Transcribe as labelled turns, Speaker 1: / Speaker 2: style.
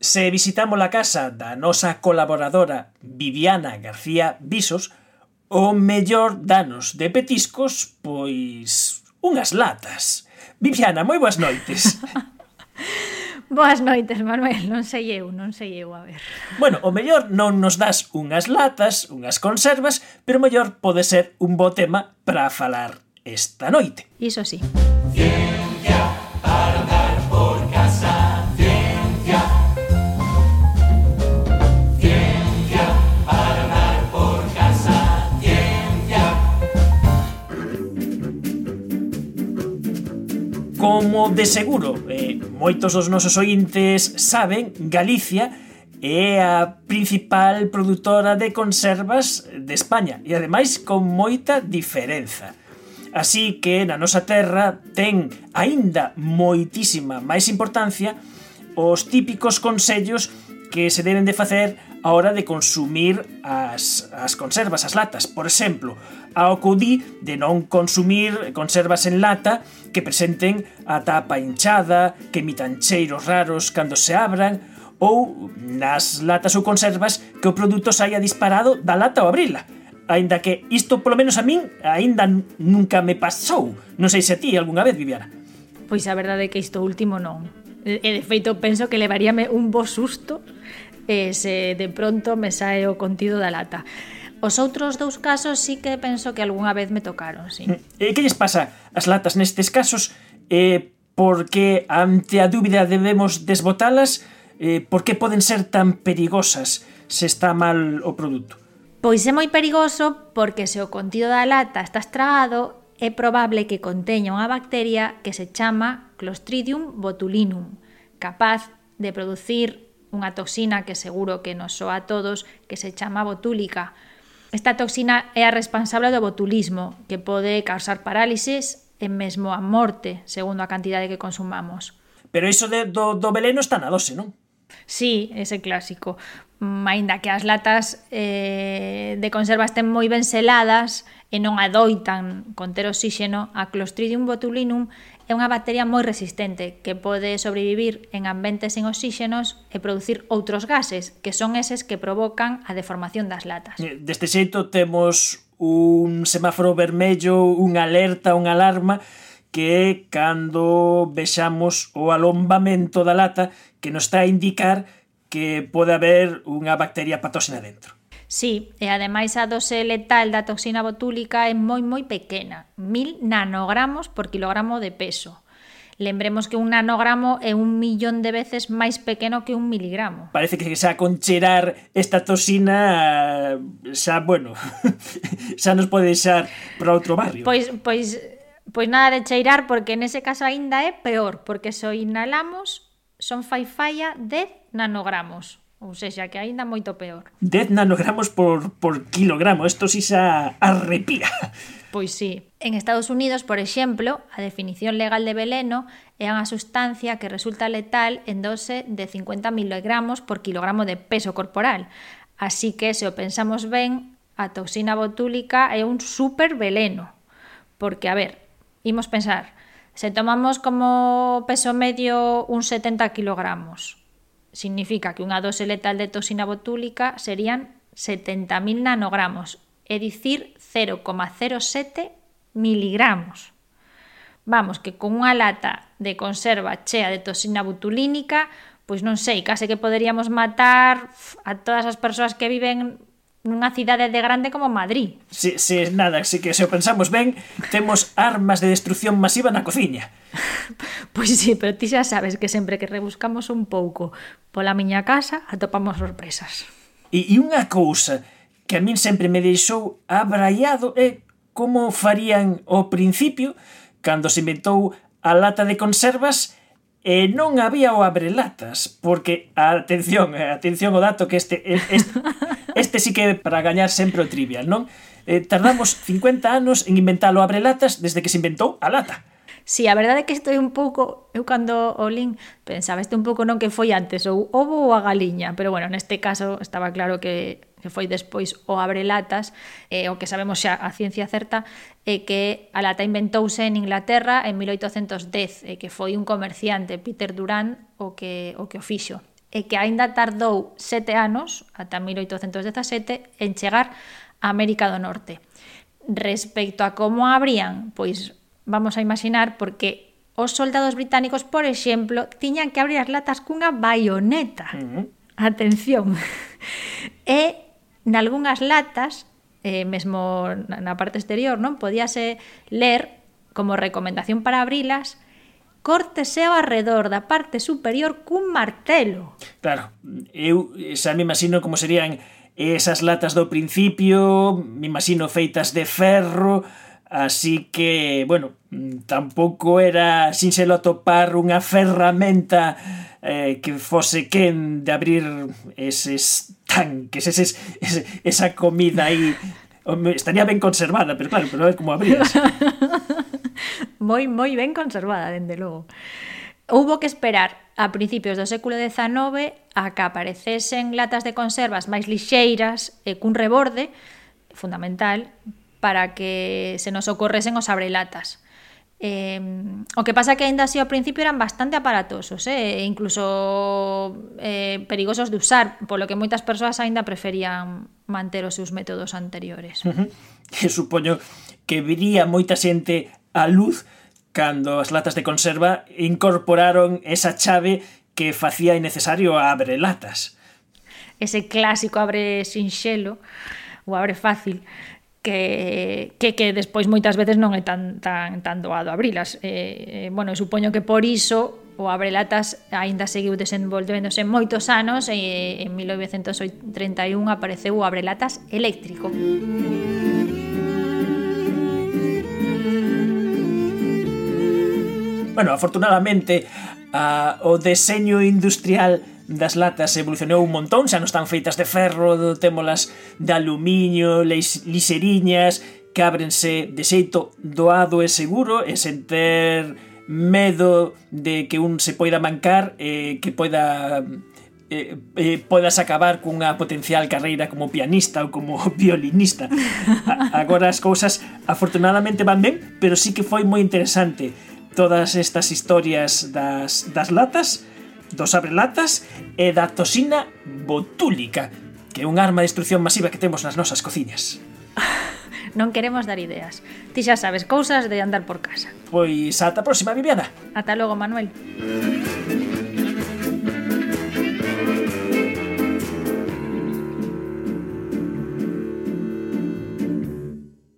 Speaker 1: Se visitamos a casa da nosa colaboradora Viviana García Visos, o mellor danos de petiscos, pois unhas latas. Viviana, moi boas noites.
Speaker 2: boas noites, Manuel, non sei eu, non sei eu, a ver.
Speaker 1: Bueno, o mellor non nos das unhas latas, unhas conservas, pero o mellor pode ser un bo tema para falar esta noite.
Speaker 2: Iso sí.
Speaker 1: como de seguro eh, moitos dos nosos ointes saben, Galicia é a principal produtora de conservas de España e ademais con moita diferenza. Así que na nosa terra ten aínda moitísima máis importancia os típicos consellos que se deben de facer a hora de consumir as, as conservas, as latas. Por exemplo, a acudí de non consumir conservas en lata que presenten a tapa hinchada, que emitan cheiros raros cando se abran, ou nas latas ou conservas que o produto saia disparado da lata ao abrila. Ainda que isto, polo menos a min, aínda nunca me pasou. Non sei se a ti algunha vez, Viviana.
Speaker 2: Pois a verdade é que isto último non. E de feito penso que levaríame un bo susto e se de pronto me sae o contido da lata. Os outros dous casos sí que penso que algunha vez me tocaron, sí.
Speaker 1: Mm, e que lles pasa as latas nestes casos? Eh, porque ante a dúbida debemos desbotalas? Eh, por que poden ser tan perigosas se está mal o produto?
Speaker 2: Pois é moi perigoso porque se o contido da lata está estragado é probable que conteña unha bacteria que se chama Clostridium botulinum, capaz de producir unha toxina que seguro que nos soa a todos, que se chama botúlica. Esta toxina é a responsable do botulismo, que pode causar parálises e mesmo a morte, segundo a cantidade que consumamos.
Speaker 1: Pero iso de, do, do veleno está na dose, non?
Speaker 2: Sí, ese clásico. Ainda que as latas eh, de conserva estén moi ben seladas e non adoitan conter oxígeno, a Clostridium botulinum é unha bacteria moi resistente que pode sobrevivir en ambientes sen oxígenos e producir outros gases, que son eses que provocan a deformación das latas.
Speaker 1: Eh, deste xeito temos un semáforo vermello, unha alerta, unha alarma, que é cando vexamos o alombamento da lata que nos está a indicar que pode haber unha bacteria patóxena dentro.
Speaker 2: Sí, e ademais a dose letal da toxina botúlica é moi moi pequena, 1000 nanogramos por kilogramo de peso. Lembremos que un nanogramo é un millón de veces máis pequeno que un miligramo.
Speaker 1: Parece que xa con cherar esta toxina xa, bueno, xa nos pode deixar para outro barrio.
Speaker 2: Pois, pois, pois nada de cheirar porque nese caso aínda é peor, porque se o inhalamos son fai falla 10 nanogramos. Ou seja, que aínda moito peor.
Speaker 1: 10 nanogramos por, por kilogramo, isto si xa arrepía.
Speaker 2: Pois sí. En Estados Unidos, por exemplo, a definición legal de veleno é unha sustancia que resulta letal en dose de 50 miligramos por kilogramo de peso corporal. Así que, se o pensamos ben, a toxina botúlica é un super veleno. Porque, a ver, imos pensar, se tomamos como peso medio un 70 kilogramos, Significa que unha dose letal de toxina botúlica serían 70.000 nanogramos, é dicir 0,07 miligramos. Vamos, que con unha lata de conserva chea de toxina botulínica, pois non sei, case que poderíamos matar a todas as persoas que viven nunha cidade de grande como Madrid.
Speaker 1: Si, si, nada, si que se o pensamos ben, temos armas de destrucción masiva na cociña.
Speaker 2: Pois sí, pero ti xa sabes que sempre que rebuscamos un pouco pola miña casa atopamos sorpresas.
Speaker 1: E, e unha cousa que a min sempre me deixou abraiado é como farían ao principio cando se inventou a lata de conservas e non había o abrelatas, porque, atención, eh, atención o dato que este, este, este sí que é para gañar sempre o trivial, non? Eh, tardamos 50 anos en inventar o abrelatas desde que se inventou a lata.
Speaker 2: Si sí, a verdade é que estou un pouco, eu cando o lin pensaba este un pouco non que foi antes ou ovo ou a galiña, pero bueno, neste caso estaba claro que que foi despois o abrelatas, eh, o que sabemos xa a ciencia certa, é eh, que a lata inventouse en Inglaterra en 1810, e eh, que foi un comerciante, Peter Durán, o que o que o fixo e que aínda tardou sete anos, ata 1817, en chegar a América do Norte. Respecto a como abrían, pois vamos a imaginar, porque os soldados británicos, por exemplo, tiñan que abrir as latas cunha baioneta. Uh -huh. Atención. e nalgúnas latas, eh, mesmo na parte exterior, non podíase ler como recomendación para abrilas córtese ao arredor da parte superior cun martelo.
Speaker 1: Claro, eu xa me imagino como serían esas latas do principio, me imagino feitas de ferro, Así que, bueno, tampouco era sinxelo atopar unha ferramenta eh, que fose quen de abrir eses tanques, eses, ese, esa comida aí. Estaría ben conservada, pero claro, pero a ver como abrías.
Speaker 2: moi, moi ben conservada, dende logo. Houbo que esperar a principios do século XIX a que aparecesen latas de conservas máis lixeiras e cun reborde fundamental para que se nos ocorresen os abrelatas. Eh, o que pasa que ainda así ao principio eran bastante aparatosos eh? e incluso eh, perigosos de usar, polo que moitas persoas aínda preferían manter os seus métodos anteriores.
Speaker 1: Uh -huh. Supoño que viría moita xente a luz cando as latas de conserva incorporaron esa chave que facía innecesario a abre latas.
Speaker 2: Ese clásico abre sinxelo ou abre fácil que, que, que despois moitas veces non é tan, tan, tan doado abrilas. Eh, eh, bueno, supoño que por iso o abrelatas aínda seguiu desenvolvéndose en moitos anos e en 1931 apareceu o abrelatas eléctrico.
Speaker 1: Bueno, afortunadamente, uh, o deseño industrial das latas evolucionou un montón, xa non están feitas de ferro, témolas de aluminio, liseriñas, que ábrense de xeito doado e seguro e sen ter medo de que un se poida mancar e que poida eh, eh, podas acabar cunha potencial carreira como pianista ou como violinista. A, agora as cousas afortunadamente van ben, pero sí que foi moi interesante todas estas historias das, das latas dos abrelatas e da toxina botúlica, que é un arma de destrucción masiva que temos nas nosas cociñas.
Speaker 2: Ah, non queremos dar ideas. Ti xa sabes cousas de andar por casa.
Speaker 1: Pois ata a próxima, Viviana.
Speaker 2: Ata logo, Manuel.